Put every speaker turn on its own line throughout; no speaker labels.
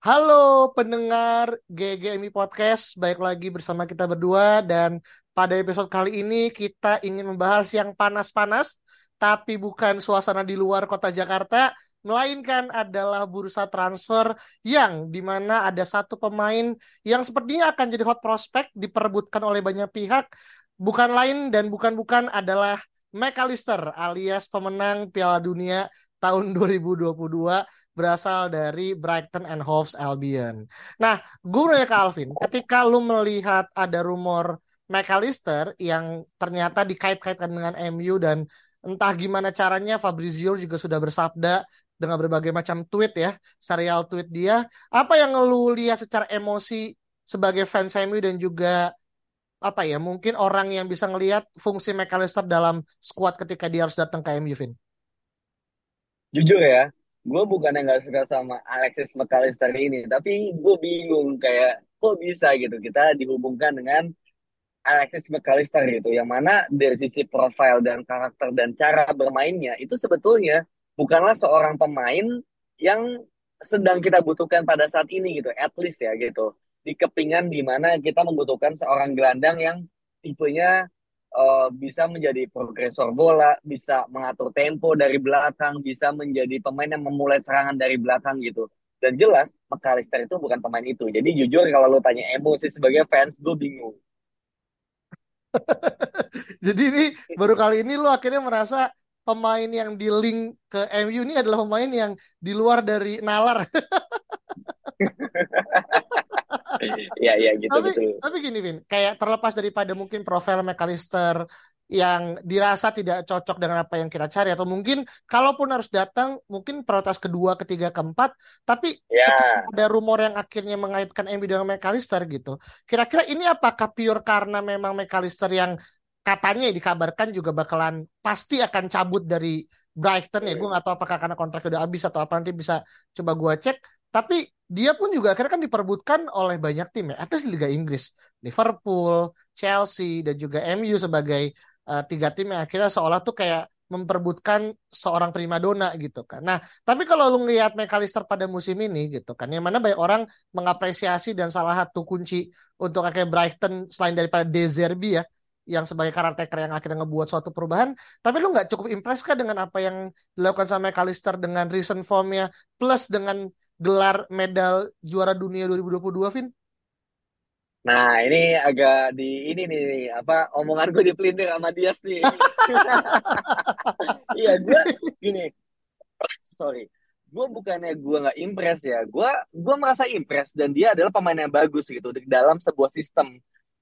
Halo pendengar GGMI Podcast, baik lagi bersama kita berdua. Dan pada episode kali ini kita ingin membahas yang panas-panas tapi bukan suasana di luar kota Jakarta, melainkan adalah bursa transfer yang di mana ada satu pemain yang sepertinya akan jadi hot prospect diperebutkan oleh banyak pihak, bukan lain dan bukan-bukan adalah McAllister alias pemenang Piala Dunia tahun 2022 berasal dari Brighton and Hove Albion. Nah, gue ke Alvin, ketika lu melihat ada rumor McAllister yang ternyata dikait-kaitkan dengan MU dan entah gimana caranya Fabrizio juga sudah bersabda dengan berbagai macam tweet ya, serial tweet dia, apa yang lu lihat secara emosi sebagai fans MU dan juga apa ya, mungkin orang yang bisa ngelihat fungsi McAllister dalam squad ketika dia harus datang ke MU, Vin?
Jujur ya, gue bukannya nggak suka sama Alexis McAllister ini, tapi gue bingung kayak kok bisa gitu kita dihubungkan dengan Alexis McAllister gitu, yang mana dari sisi profil dan karakter dan cara bermainnya itu sebetulnya bukanlah seorang pemain yang sedang kita butuhkan pada saat ini gitu, at least ya gitu. Di kepingan di mana kita membutuhkan seorang gelandang yang tipenya uh, bisa menjadi progresor bola, bisa mengatur tempo dari belakang, bisa menjadi pemain yang memulai serangan dari belakang gitu. Dan jelas McAllister itu bukan pemain itu. Jadi jujur kalau lo tanya emosi sebagai fans, gue bingung.
Jadi ini baru kali ini lo akhirnya merasa pemain yang di link ke MU ini adalah pemain yang di luar dari nalar.
Iya iya gitu
tapi,
gitu.
Tapi gini Vin, kayak terlepas daripada mungkin profil McAllister yang dirasa tidak cocok dengan apa yang kita cari atau mungkin kalaupun harus datang mungkin prioritas kedua, ketiga, keempat, tapi
yeah.
ada rumor yang akhirnya mengaitkan MU dengan McAllister gitu. Kira-kira ini apakah pure karena memang McAllister yang katanya dikabarkan juga bakalan pasti akan cabut dari Brighton ya, gue gak tahu apakah karena kontrak udah habis atau apa nanti bisa coba gue cek. Tapi dia pun juga akhirnya kan diperbutkan oleh banyak tim ya, atas Liga Inggris, Liverpool, Chelsea dan juga MU sebagai uh, tiga tim yang akhirnya seolah tuh kayak memperbutkan seorang primadona gitu kan. Nah, tapi kalau lu ngelihat McAllister pada musim ini gitu kan, yang mana banyak orang mengapresiasi dan salah satu kunci untuk akhirnya Brighton selain daripada De Zerbi ya, yang sebagai caretaker yang akhirnya ngebuat suatu perubahan. Tapi lu nggak cukup impress kah dengan apa yang dilakukan sama McAllister dengan recent formnya plus dengan gelar medal juara dunia 2022, Vin?
Nah, ini agak di ini nih apa omongan gue dipelintir sama Dias nih. Iya, gue gini. Sorry. Gue bukannya gue nggak impress ya. Gue gue merasa impress dan dia adalah pemain yang bagus gitu di dalam sebuah sistem.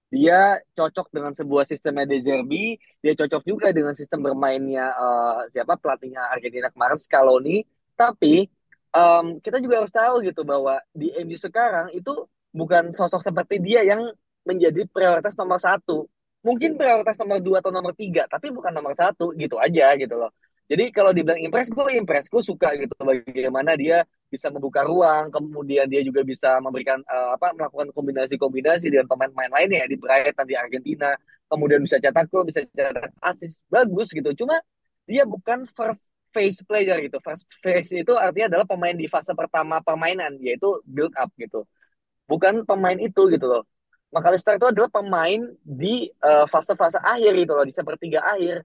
Dia cocok dengan sebuah sistemnya De Zerbi, dia cocok juga dengan sistem bermainnya uh, siapa pelatihnya Argentina kemarin Scaloni. Tapi um, kita juga harus tahu gitu bahwa di MU sekarang itu bukan sosok seperti dia yang menjadi prioritas nomor satu. Mungkin prioritas nomor dua atau nomor tiga, tapi bukan nomor satu gitu aja gitu loh. Jadi kalau dibilang impress, gue impress, gue suka gitu bagaimana dia bisa membuka ruang, kemudian dia juga bisa memberikan uh, apa melakukan kombinasi-kombinasi dengan pemain-pemain lainnya ya, di Brighton di Argentina, kemudian bisa cetak gol, bisa cetak assist, bagus gitu. Cuma dia bukan first phase player gitu. Phase itu artinya adalah pemain di fase pertama permainan, yaitu build up gitu bukan pemain itu gitu loh. McAllister itu adalah pemain di eh, fase-fase uh, akhir gitu loh, di sepertiga akhir.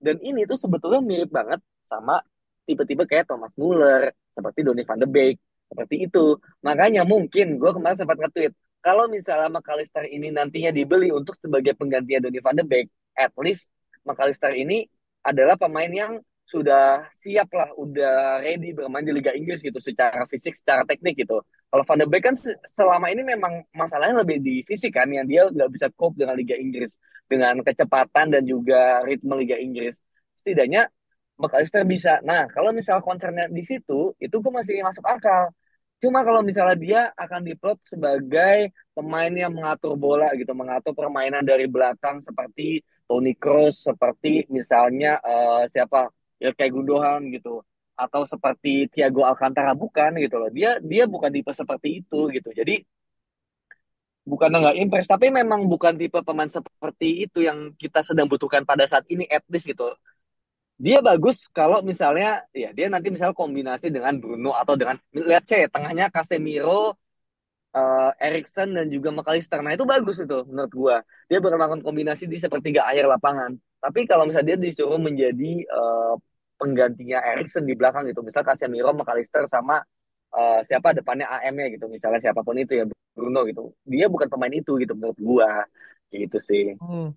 Dan ini tuh sebetulnya mirip banget sama tipe-tipe kayak Thomas Muller, seperti Donny van de Beek, seperti itu. Makanya mungkin gue kemarin sempat nge-tweet, kalau misalnya McAllister ini nantinya dibeli untuk sebagai penggantian Donny van de Beek, at least McAllister ini adalah pemain yang sudah siap lah, udah ready bermain di Liga Inggris gitu secara fisik, secara teknik gitu. Kalau Van de Beek kan selama ini memang masalahnya lebih di fisik kan, yang dia nggak bisa cope dengan Liga Inggris dengan kecepatan dan juga ritme Liga Inggris. Setidaknya McAllister bisa. Nah, kalau misal concernnya di situ, itu gue masih masuk akal. Cuma kalau misalnya dia akan diplot sebagai pemain yang mengatur bola gitu, mengatur permainan dari belakang seperti Toni Kroos, seperti misalnya uh, siapa ya kayak Gundogan gitu, atau seperti Thiago Alcantara bukan gitu loh. Dia dia bukan tipe seperti itu gitu. Jadi bukan nggak impress, tapi memang bukan tipe pemain seperti itu yang kita sedang butuhkan pada saat ini at least gitu dia bagus kalau misalnya ya dia nanti misalnya kombinasi dengan Bruno atau dengan lihat saya tengahnya Casemiro, uh, Erikson dan juga McAllister. Nah itu bagus itu menurut gua. Dia berlakukan kombinasi di sepertiga akhir lapangan. Tapi kalau misalnya dia disuruh menjadi uh, penggantinya Erikson di belakang gitu, misal Casemiro, McAllister sama uh, siapa depannya AM-nya gitu, misalnya siapa pun itu ya Bruno gitu. Dia bukan pemain itu gitu menurut gua. Gitu sih.
Hmm.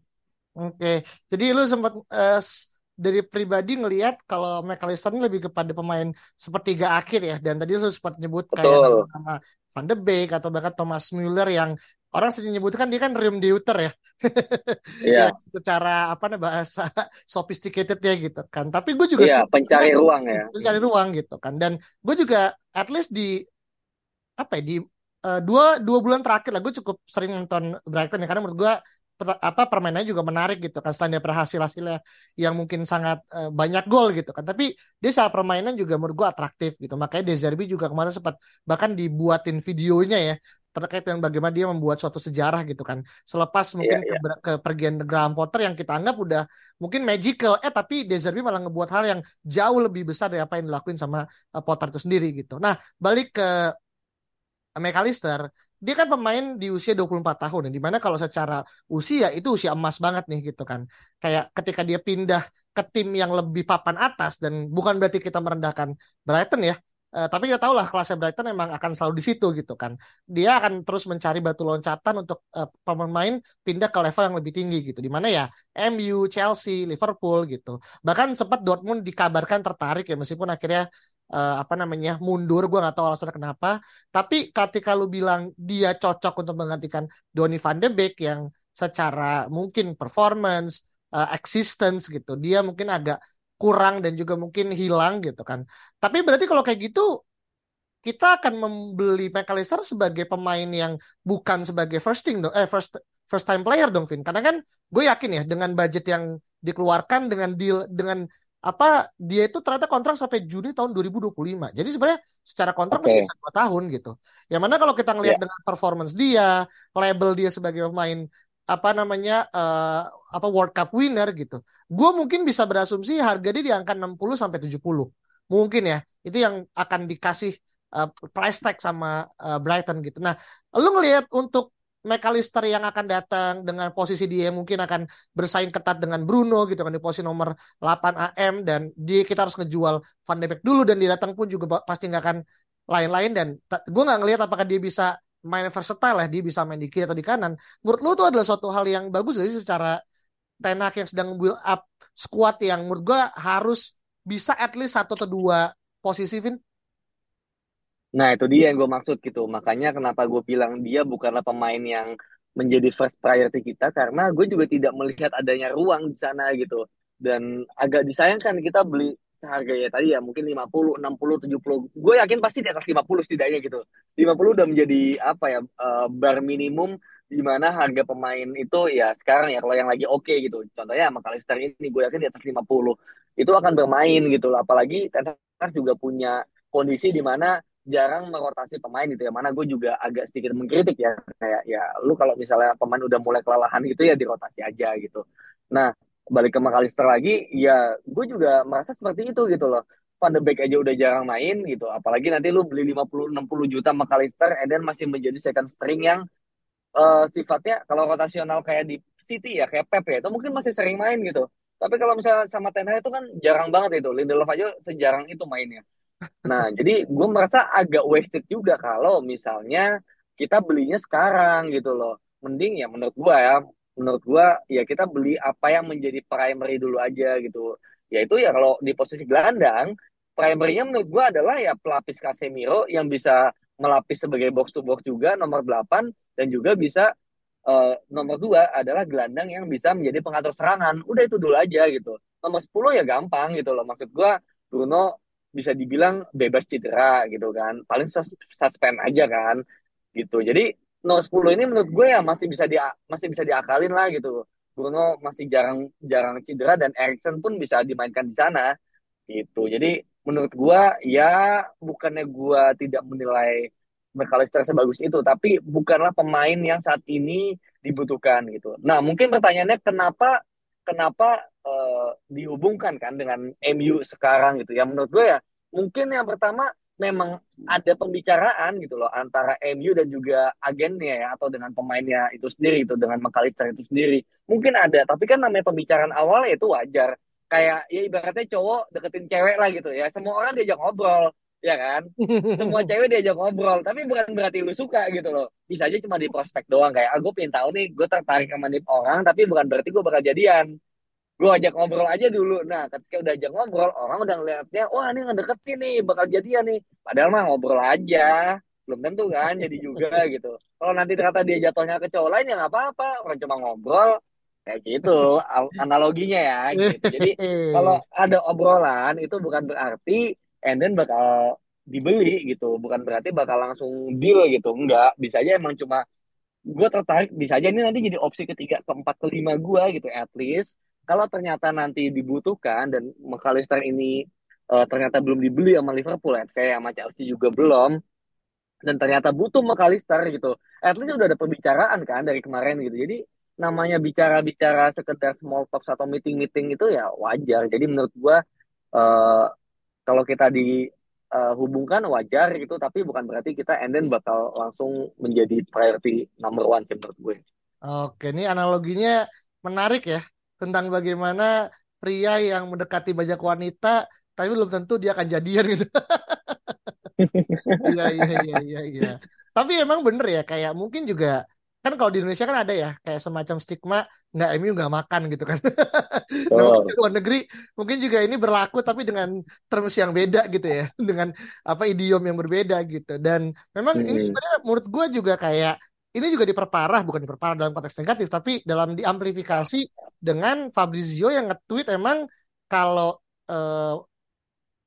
Oke, okay. jadi lu sempat uh, dari pribadi ngelihat kalau McAllister ini lebih kepada pemain sepertiga akhir ya dan tadi lu sempat nyebut Betul. kayak nama Van de Beek atau bahkan Thomas Müller yang orang sering nyebutkan dia kan rim deuter ya.
Iya.
ya, secara apa nih bahasa sophisticated ya gitu kan. Tapi gue juga
Iya, pencari ruang ya.
Pencari ruang gitu kan. Dan gue juga at least di apa ya di uh, dua dua bulan terakhir lah gue cukup sering nonton Brighton ya karena menurut gue apa permainannya juga menarik gitu kan selain dia berhasil hasilnya yang mungkin sangat uh, banyak gol gitu kan. Tapi dia saat permainan juga menurut gue atraktif gitu. Makanya Dezerbi juga kemarin sempat bahkan dibuatin videonya ya terkait dengan bagaimana dia membuat suatu sejarah gitu kan. Selepas mungkin yeah, yeah. Ke, kepergian Graham Potter yang kita anggap udah mungkin magical eh tapi Dezerbi malah ngebuat hal yang jauh lebih besar dari apa yang dilakuin sama uh, Potter itu sendiri gitu. Nah balik ke McAllister dia kan pemain di usia 24 tahun ya di mana kalau secara usia itu usia emas banget nih gitu kan kayak ketika dia pindah ke tim yang lebih papan atas dan bukan berarti kita merendahkan Brighton ya Uh, tapi kita tahu lah kelasnya Brighton emang akan selalu di situ gitu kan. Dia akan terus mencari batu loncatan untuk uh, pemain pindah ke level yang lebih tinggi gitu. Di mana ya MU, Chelsea, Liverpool gitu. Bahkan sempat Dortmund dikabarkan tertarik ya meskipun akhirnya uh, apa namanya mundur gue nggak tahu alasannya kenapa. Tapi ketika lu bilang dia cocok untuk menggantikan Donny van de Beek yang secara mungkin performance uh, existence gitu dia mungkin agak kurang dan juga mungkin hilang gitu kan. Tapi berarti kalau kayak gitu kita akan membeli McAllister sebagai pemain yang bukan sebagai first thing dong eh first first time player dong Vin. Karena kan gue yakin ya dengan budget yang dikeluarkan dengan deal dengan apa dia itu ternyata kontrak sampai Juni tahun 2025. Jadi sebenarnya secara kontrak okay. masih dua tahun gitu. Yang mana kalau kita ngelihat yeah. dengan performance dia, label dia sebagai pemain apa namanya uh, apa World Cup winner gitu. Gue mungkin bisa berasumsi harga dia di angka 60 sampai 70. Mungkin ya. Itu yang akan dikasih uh, price tag sama uh, Brighton gitu. Nah, lu ngelihat untuk McAllister yang akan datang dengan posisi dia mungkin akan bersaing ketat dengan Bruno gitu kan di posisi nomor 8 AM dan dia kita harus ngejual Van de Beek dulu dan dia datang pun juga pasti nggak akan lain-lain dan gue nggak ngelihat apakah dia bisa main versatile ya dia bisa main di kiri atau di kanan. Menurut lu itu adalah suatu hal yang bagus jadi secara tenak yang sedang build up squad yang menurut gue harus bisa at least satu atau dua posisi Vin
Nah, itu dia yang gue maksud gitu. Makanya kenapa gue bilang dia bukanlah pemain yang menjadi first priority kita karena gue juga tidak melihat adanya ruang di sana gitu. Dan agak disayangkan kita beli seharga ya tadi ya mungkin 50, 60, 70. Gue yakin pasti di atas 50 setidaknya gitu. 50 udah menjadi apa ya uh, bar minimum di mana harga pemain itu ya sekarang ya kalau yang lagi oke okay, gitu. Contohnya McAllister ini gue yakin di atas 50 itu akan bermain gitu. Apalagi Ten juga punya kondisi di mana jarang merotasi pemain gitu ya. Mana gue juga agak sedikit mengkritik ya. Kayak ya lu kalau misalnya pemain udah mulai kelelahan gitu ya dirotasi aja gitu. Nah balik ke McAllister lagi ya gue juga merasa seperti itu gitu loh. Van de aja udah jarang main gitu. Apalagi nanti lu beli 50-60 juta McAllister and then masih menjadi second string yang uh, sifatnya kalau rotasional kayak di City ya kayak Pep ya itu mungkin masih sering main gitu. Tapi kalau misalnya sama Ten Hag itu kan jarang banget itu. Lindelof aja sejarang itu mainnya Nah, jadi gue merasa agak wasted juga kalau misalnya kita belinya sekarang gitu loh. Mending ya menurut gue ya, menurut gue ya kita beli apa yang menjadi primary dulu aja gitu. Yaitu ya kalau di posisi gelandang, primernya menurut gue adalah ya pelapis Casemiro yang bisa melapis sebagai box to box juga nomor 8 dan juga bisa uh, nomor 2 adalah gelandang yang bisa menjadi pengatur serangan. Udah itu dulu aja gitu. nomor 10 ya gampang gitu loh. Maksud gue Bruno bisa dibilang bebas cedera gitu kan. Paling sus suspend aja kan gitu. Jadi nomor 10 ini menurut gue ya masih bisa di masih bisa diakalin lah gitu. Bruno masih jarang jarang cedera dan Erikson pun bisa dimainkan di sana gitu. Jadi menurut gue ya bukannya gue tidak menilai McAllister sebagus itu, tapi bukanlah pemain yang saat ini dibutuhkan gitu. Nah mungkin pertanyaannya kenapa kenapa uh, dihubungkan kan dengan MU sekarang gitu. Ya menurut gue ya mungkin yang pertama memang ada pembicaraan gitu loh antara MU dan juga agennya ya atau dengan pemainnya itu sendiri itu dengan McAllister itu sendiri. Mungkin ada tapi kan namanya pembicaraan awal itu wajar. Kayak ya ibaratnya cowok deketin cewek lah gitu ya. Semua orang diajak ngobrol ya kan? Semua cewek diajak ngobrol tapi bukan berarti lu suka gitu loh. Bisa aja cuma di prospek doang kayak ah gue pengen tahu nih gue tertarik sama nih orang tapi bukan berarti gue bakal jadian gue ajak ngobrol aja dulu. Nah ketika udah ajak ngobrol orang udah ngeliatnya wah ini ngedeketin nih bakal jadian nih. Padahal mah ngobrol aja. Belum tentu kan jadi juga gitu. Kalau nanti ternyata dia jatuhnya ke cowok lain ya nggak apa-apa. Orang cuma ngobrol kayak gitu. Analoginya ya gitu. jadi kalau ada obrolan itu bukan berarti and then bakal dibeli gitu. Bukan berarti bakal langsung deal gitu. Enggak bisa aja emang cuma gue tertarik bisa aja ini nanti jadi opsi ketiga keempat kelima gue gitu at least kalau ternyata nanti dibutuhkan dan McAllister ini uh, ternyata belum dibeli sama Liverpool, let's say sama Chelsea juga belum, dan ternyata butuh McAllister gitu, at least udah ada pembicaraan kan dari kemarin gitu. Jadi namanya bicara-bicara sekedar small talks atau meeting-meeting itu ya wajar. Jadi menurut gua uh, kalau kita dihubungkan uh, wajar gitu, tapi bukan berarti kita and then bakal langsung menjadi priority number one sih menurut gue.
Oke, ini analoginya menarik ya tentang bagaimana pria yang mendekati banyak wanita tapi belum tentu dia akan jadian gitu. Iya iya iya iya iya. Tapi emang bener ya kayak mungkin juga kan kalau di Indonesia kan ada ya kayak semacam stigma nggak MU nggak makan gitu kan. Oh. nah, di luar negeri mungkin juga ini berlaku tapi dengan terms yang beda gitu ya, dengan apa idiom yang berbeda gitu. Dan memang hmm. ini sebenarnya menurut gue juga kayak ini juga diperparah bukan diperparah dalam konteks negatif tapi dalam diamplifikasi dengan Fabrizio yang nge-tweet emang kalau uh,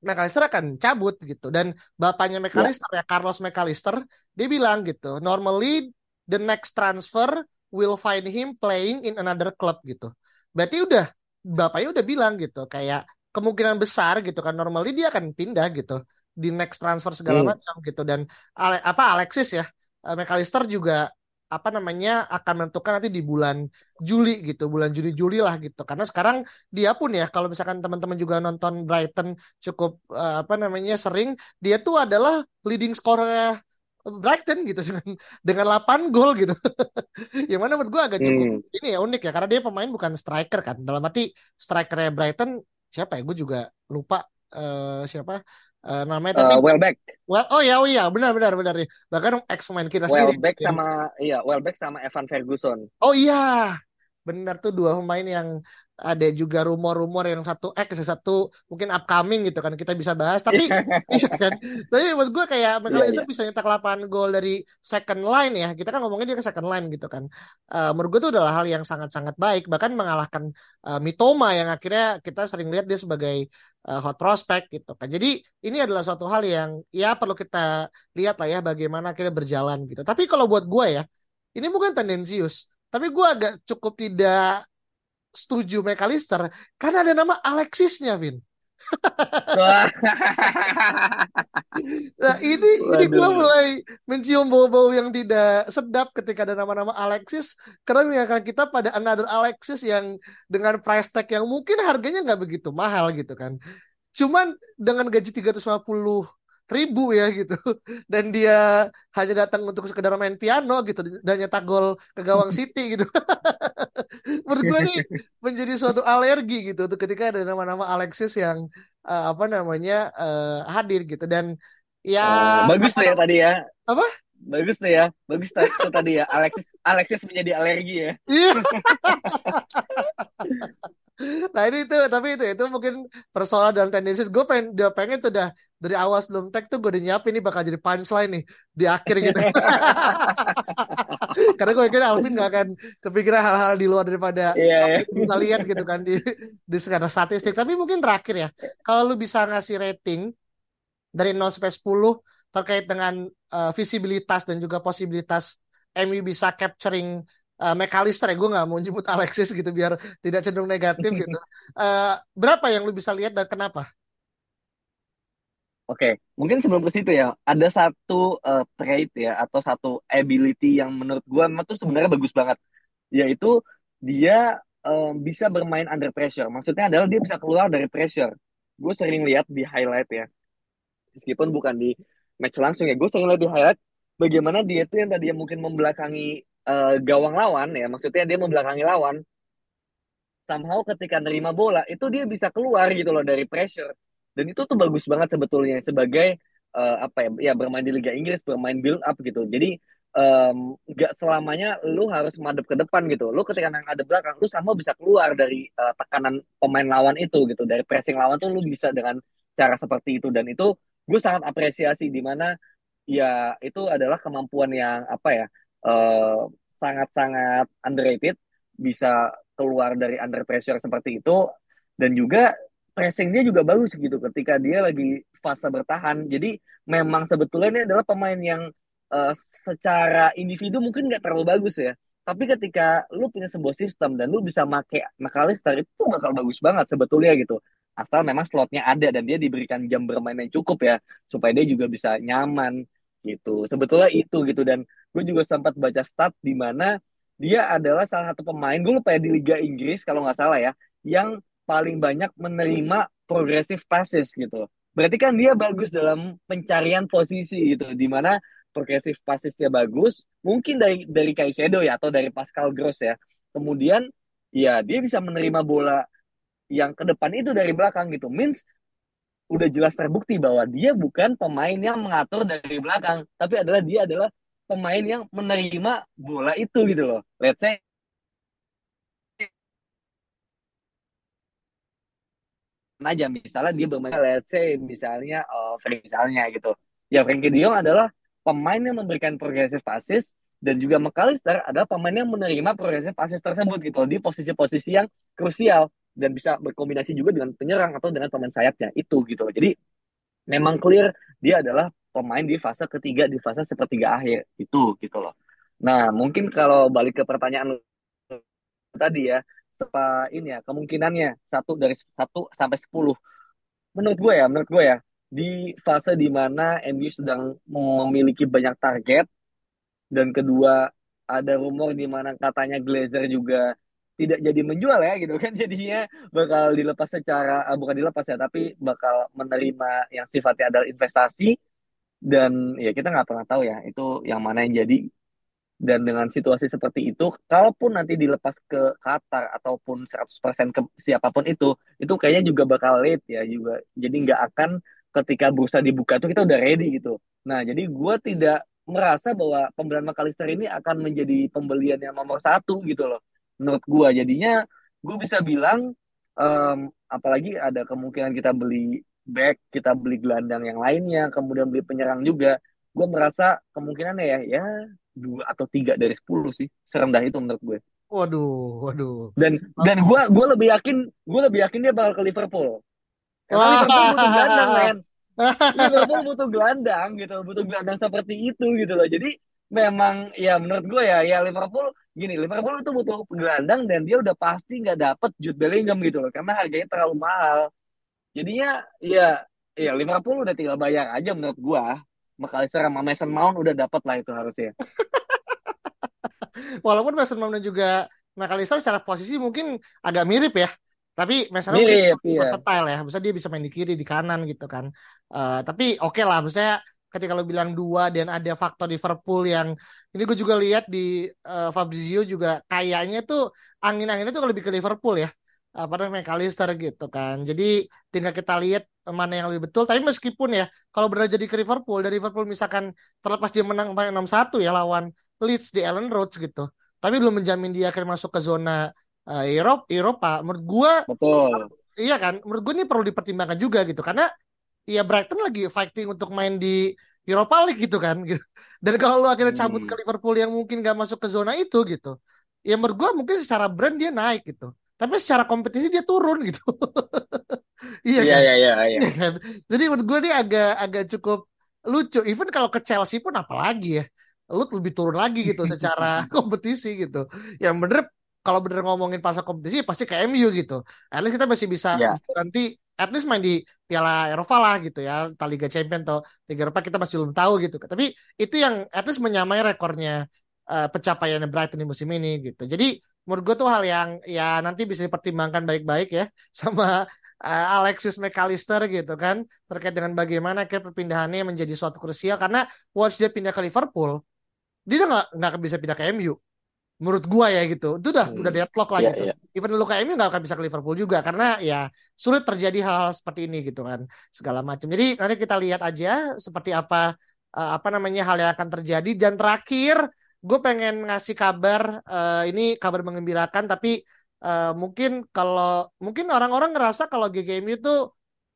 McAllister akan cabut gitu dan bapaknya McAllister ya. ya Carlos McAllister dia bilang gitu normally the next transfer will find him playing in another club gitu berarti udah bapaknya udah bilang gitu kayak kemungkinan besar gitu kan normally dia akan pindah gitu di next transfer segala hmm. macam gitu dan Ale, apa Alexis ya uh, McAllister juga apa namanya akan menentukan nanti di bulan Juli gitu, bulan Juni Juli lah gitu. Karena sekarang dia pun ya kalau misalkan teman-teman juga nonton Brighton cukup uh, apa namanya sering, dia tuh adalah leading scorer Brighton gitu dengan dengan 8 gol gitu. yang mana menurut gue agak cukup hmm. ini ya unik ya karena dia pemain bukan striker kan. Dalam arti strikernya Brighton siapa ya? Gue juga lupa uh, siapa uh, namanya tapi
uh, Welbeck.
Well, oh ya oh iya benar benar benar ya. Bahkan ex main kita
sendiri. Welbeck sama iya Welbeck sama Evan Ferguson.
Oh iya. Benar tuh dua pemain yang ada juga rumor-rumor yang satu X satu mungkin upcoming gitu kan kita bisa bahas. Tapi iya kan? Tapi buat gue kayak McAllister yeah, yeah. bisa nyetak 8 gol dari second line ya. Kita kan ngomongin dia ke second line gitu kan. Uh, menurut gue itu adalah hal yang sangat-sangat baik. Bahkan mengalahkan uh, Mitoma yang akhirnya kita sering lihat dia sebagai uh, hot prospect gitu kan. Jadi ini adalah suatu hal yang ya perlu kita lihat lah ya bagaimana kita berjalan gitu. Tapi kalau buat gue ya ini bukan tendensius tapi gue agak cukup tidak setuju McAllister karena ada nama Alexisnya, Vin. nah ini Waduh. ini gue mulai mencium bau-bau yang tidak sedap ketika ada nama-nama Alexis karena mengingatkan kita pada another Alexis yang dengan price tag yang mungkin harganya nggak begitu mahal gitu kan cuman dengan gaji 350 ribu ya gitu. Dan dia hanya datang untuk sekedar main piano gitu. Dan nyetak gol ke gawang City gitu. Menurut gue nih menjadi suatu alergi gitu. Tuh ketika ada nama-nama Alexis yang uh, apa namanya uh, hadir gitu. Dan ya
oh, bagus ya tadi ya.
apa?
Bagus tuh ya. Bagus tuh tadi ya. Alexis Alexis menjadi alergi ya.
Iya. Nah ini itu tapi itu itu mungkin persoalan dan tendensi. Gue pengen dia pengen tuh dah dari awal sebelum tag tuh gue udah nyiapin ini bakal jadi punchline nih di akhir gitu. Karena gue yakin Alvin gak akan kepikiran hal-hal di luar daripada apa
iya.
bisa lihat gitu kan di di secara statistik. Tapi mungkin terakhir ya, kalau lu bisa ngasih rating dari 0 sampai 10 terkait dengan uh, visibilitas dan juga posibilitas MU bisa capturing uh, McAllister ya gue nggak mau nyebut Alexis gitu biar tidak cenderung negatif gitu. Uh, berapa yang lu bisa lihat dan kenapa?
Oke, mungkin sebelum ke situ ya, ada satu uh, trait ya atau satu ability yang menurut gua tuh sebenarnya bagus banget, yaitu dia um, bisa bermain under pressure. Maksudnya adalah dia bisa keluar dari pressure. Gue sering lihat di highlight ya, meskipun bukan di match langsung ya, gue sering lihat di highlight bagaimana dia tuh yang tadi mungkin membelakangi uh, gawang lawan ya, maksudnya dia membelakangi lawan, somehow ketika nerima bola itu dia bisa keluar gitu loh dari pressure dan itu tuh bagus banget sebetulnya sebagai uh, apa ya ya bermain di Liga Inggris bermain build up gitu. Jadi nggak um, selamanya lu harus madep ke depan gitu. Lu ketika ada belakang lu sama bisa keluar dari uh, tekanan pemain lawan itu gitu. Dari pressing lawan tuh lu bisa dengan cara seperti itu. Dan itu gue sangat apresiasi di mana ya itu adalah kemampuan yang apa ya uh, sangat-sangat underrated. Bisa keluar dari under pressure seperti itu. Dan juga pressing dia juga bagus gitu ketika dia lagi fase bertahan. Jadi memang sebetulnya ini adalah pemain yang uh, secara individu mungkin nggak terlalu bagus ya. Tapi ketika lu punya sebuah sistem dan lu bisa make McAllister itu bakal bagus banget sebetulnya gitu. Asal memang slotnya ada dan dia diberikan jam bermain yang cukup ya supaya dia juga bisa nyaman gitu. Sebetulnya itu gitu dan gue juga sempat baca stat di mana dia adalah salah satu pemain gue lupa ya di Liga Inggris kalau nggak salah ya yang paling banyak menerima progressive passes gitu. Berarti kan dia bagus dalam pencarian posisi gitu, di mana progressive passesnya bagus, mungkin dari dari Kaisedo ya atau dari Pascal Gross ya. Kemudian ya dia bisa menerima bola yang ke depan itu dari belakang gitu. Means udah jelas terbukti bahwa dia bukan pemain yang mengatur dari belakang, tapi adalah dia adalah pemain yang menerima bola itu gitu loh. Let's say aja misalnya dia bermain let's say misalnya uh, misalnya gitu. Ya Frankie De Jong adalah pemain yang memberikan progressive passes dan juga McAllister adalah pemain yang menerima progressive passes tersebut gitu di posisi-posisi yang krusial dan bisa berkombinasi juga dengan penyerang atau dengan pemain sayapnya itu gitu. Loh jadi memang clear dia adalah pemain di fase ketiga di fase sepertiga akhir itu gitu loh. Nah mungkin kalau balik ke pertanyaan tadi ya apa ini ya kemungkinannya satu dari satu sampai sepuluh. Menurut gue ya menurut gue ya di fase di mana MU sedang memiliki banyak target dan kedua ada rumor di mana katanya Glazer juga tidak jadi menjual ya gitu kan. Jadinya bakal dilepas secara bukan dilepas ya tapi bakal menerima yang sifatnya adalah investasi. Dan ya kita nggak pernah tahu ya itu yang mana yang jadi dan dengan situasi seperti itu, kalaupun nanti dilepas ke Qatar ataupun 100% ke siapa pun itu, itu kayaknya juga bakal late ya juga. Jadi nggak akan ketika bursa dibuka itu kita udah ready gitu. Nah, jadi gue tidak merasa bahwa pembelian McAllister ini akan menjadi pembelian yang nomor satu gitu loh. Menurut gue, jadinya gue bisa bilang, um, apalagi ada kemungkinan kita beli back, kita beli gelandang yang lainnya, kemudian beli penyerang juga. Gue merasa kemungkinannya ya, ya dua atau tiga dari sepuluh sih serendah itu menurut gue.
Waduh, waduh.
Dan dan gue gue lebih yakin gue lebih yakin dia bakal ke Liverpool. Karena. Liverpool butuh gelandang men. Liverpool butuh gelandang gitu, butuh gelandang seperti itu gitu loh. Jadi memang ya menurut gue ya ya Liverpool gini Liverpool itu butuh gelandang dan dia udah pasti nggak dapet Jude Bellingham gitu loh karena harganya terlalu mahal. Jadinya ya ya Liverpool udah tinggal bayar aja menurut gue. McAllister sama Mason Mount udah dapat lah itu harusnya.
Walaupun Mason Mount dan juga McAllister secara posisi mungkin agak mirip ya. Tapi Mason Mount
Mirip, iya.
versatile ya. Misalnya dia bisa main di kiri, di kanan gitu kan. Eh, tapi oke lah, misalnya ketika lo bilang dua dan ada faktor Liverpool yang ini gue juga lihat di eh, Fabrizio juga kayaknya tuh angin-anginnya tuh lebih ke Liverpool ya. Apa namanya McAllister gitu kan. Jadi tinggal kita lihat mana yang lebih betul. Tapi meskipun ya kalau benar jadi ke Liverpool, dari Liverpool misalkan terlepas dia menang 6-1 ya lawan Leeds di Ellen Road gitu. Tapi belum menjamin dia akan masuk ke zona uh, Eropa, Eropa. Menurut gua
Betul.
iya kan? Menurut gua ini perlu dipertimbangkan juga gitu karena ya Brighton lagi fighting untuk main di Europa League gitu kan gitu. Dan kalau lu akhirnya cabut
Hmm.
ke Liverpool yang mungkin gak masuk ke zona itu gitu. Ya menurut gua mungkin secara brand dia naik gitu. Tapi secara kompetisi dia turun gitu. Iya
Iya
kan?
iya iya iya.
Iya kan? Jadi menurut gue ini agak agak cukup lucu. Even kalau ke Chelsea pun apalagi ya. Lu lebih turun lagi gitu secara kompetisi gitu. Yang bener kalau bener ngomongin pasal kompetisi pasti ke MU gitu. At least kita masih bisa
Iya.
nanti at least main di Piala Eropa lah gitu ya, entah Liga Champions atau Liga Eropa kita masih belum tahu gitu. Tapi itu yang at least menyamai rekornya eh, pencapaiannya Brighton di musim ini gitu. Jadi menurut gue tuh hal yang ya nanti bisa dipertimbangkan baik-baik ya sama eh, Alexis McAllister gitu kan terkait dengan bagaimana akhirnya perpindahannya menjadi suatu krusial. Karena once dia pindah ke Liverpool dia udah nggak nggak bisa pindah ke MU menurut gua ya gitu. Itu udah
Hmm.
udah deadlock lah
Iya,
gitu.
iya.
even lu ke MU nggak akan bisa ke Liverpool juga karena ya sulit terjadi hal-hal seperti ini gitu kan segala macam. Jadi nanti kita lihat aja seperti apa eh, apa namanya hal yang akan terjadi. Dan terakhir gue pengen ngasih kabar eh, ini kabar mengembirakan tapi eh, mungkin kalau mungkin orang-orang ngerasa kalau GGMU tuh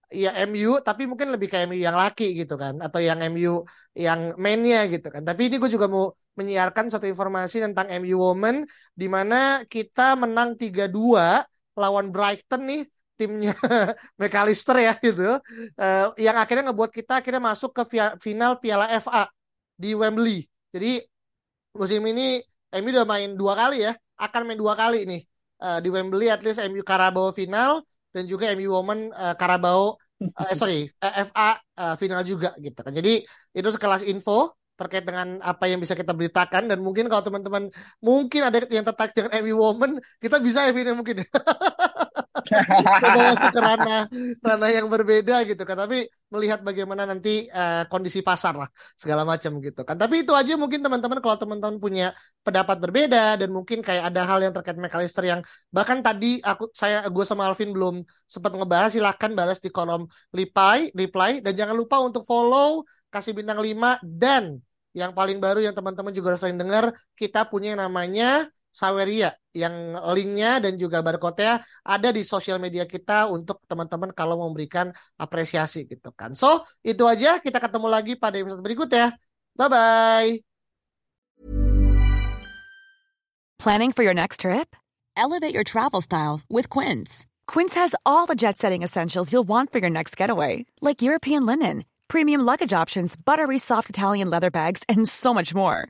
ya MU tapi mungkin lebih kayak MU yang laki gitu kan atau yang MU yang mainnya gitu kan. Tapi ini gue juga mau menyiarkan satu informasi tentang MU Women di mana kita menang 3-2 lawan Brighton nih timnya McAllister ya gitu. Eh, yang akhirnya ngebuat kita akhirnya masuk ke final Piala FA di Wembley. Jadi musim ini MU udah main dua kali ya akan main dua kali nih. Eh, di Wembley at least MU Carabao final dan juga MU Women eh, Carabao eh, sorry FA eh, final juga gitu kan. Jadi itu sekelas info terkait dengan apa yang bisa kita beritakan dan mungkin kalau teman-teman mungkin ada yang tertarik dengan MU Women kita bisa ya Vin, mungkin masuk ke ranah ranah yang berbeda gitu kan. Tapi melihat bagaimana nanti eh, kondisi pasar lah segala macam gitu kan. Tapi itu aja mungkin teman-teman kalau teman-teman punya pendapat berbeda dan mungkin kayak ada hal yang terkait McAllister yang bahkan tadi aku saya gue sama Alvin belum sempat ngebahas silahkan balas di kolom reply reply. Dan jangan lupa untuk follow kasih bintang 5 dan yang paling baru yang teman-teman juga sering dengar kita punya yang namanya Saweria yang linknya dan juga barcode-nya ada di sosial media kita untuk teman-teman kalau memberikan apresiasi gitu kan. So, itu aja kita ketemu lagi pada episode berikutnya. Bye bye.
Planning for your next trip? Elevate your travel style with Quince. Quince has all the jet setting essentials you'll want for your next getaway, like European linen, premium luggage options, buttery soft Italian leather bags, and so much more.